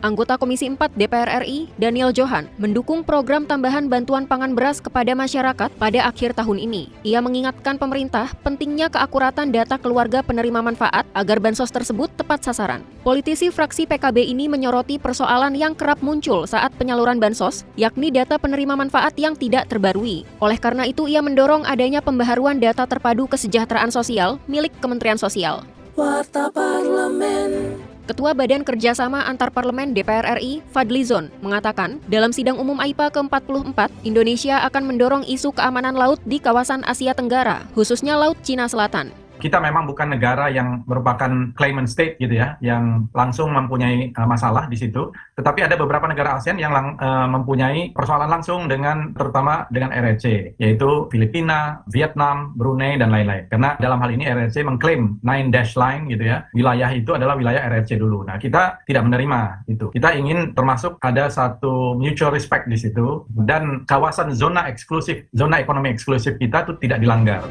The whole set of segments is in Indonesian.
Anggota Komisi 4 DPR RI, Daniel Johan, mendukung program tambahan bantuan pangan beras kepada masyarakat pada akhir tahun ini. Ia mengingatkan pemerintah pentingnya keakuratan data keluarga penerima manfaat agar bansos tersebut tepat sasaran. Politisi fraksi PKB ini menyoroti persoalan yang kerap muncul saat penyaluran bansos, yakni data penerima manfaat yang tidak terbarui. Oleh karena itu, ia mendorong adanya pembaharuan data terpadu kesejahteraan sosial milik Kementerian Sosial. Warta Parlemen. Ketua Badan Kerjasama Antar Parlemen DPR RI, Fadli Zon, mengatakan dalam sidang umum AIPA ke-44, Indonesia akan mendorong isu keamanan laut di kawasan Asia Tenggara, khususnya Laut Cina Selatan kita memang bukan negara yang merupakan claimant state gitu ya, yang langsung mempunyai uh, masalah di situ. Tetapi ada beberapa negara ASEAN yang lang, uh, mempunyai persoalan langsung dengan terutama dengan RRC, yaitu Filipina, Vietnam, Brunei dan lain-lain. Karena dalam hal ini RRC mengklaim nine dash line gitu ya, wilayah itu adalah wilayah RRC dulu. Nah kita tidak menerima itu. Kita ingin termasuk ada satu mutual respect di situ dan kawasan zona eksklusif, zona ekonomi eksklusif kita itu tidak dilanggar.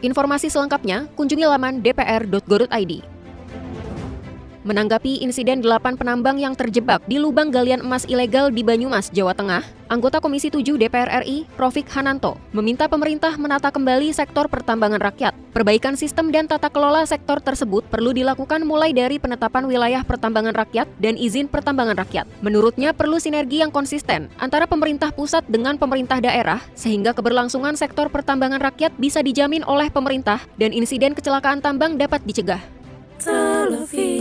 Informasi selengkapnya kunjungi laman dpr.go.id. Menanggapi insiden delapan penambang yang terjebak di lubang galian emas ilegal di Banyumas, Jawa Tengah, anggota Komisi 7 DPR RI, Rofik Hananto, meminta pemerintah menata kembali sektor pertambangan rakyat. Perbaikan sistem dan tata kelola sektor tersebut perlu dilakukan mulai dari penetapan wilayah pertambangan rakyat dan izin pertambangan rakyat. Menurutnya perlu sinergi yang konsisten antara pemerintah pusat dengan pemerintah daerah, sehingga keberlangsungan sektor pertambangan rakyat bisa dijamin oleh pemerintah dan insiden kecelakaan tambang dapat dicegah.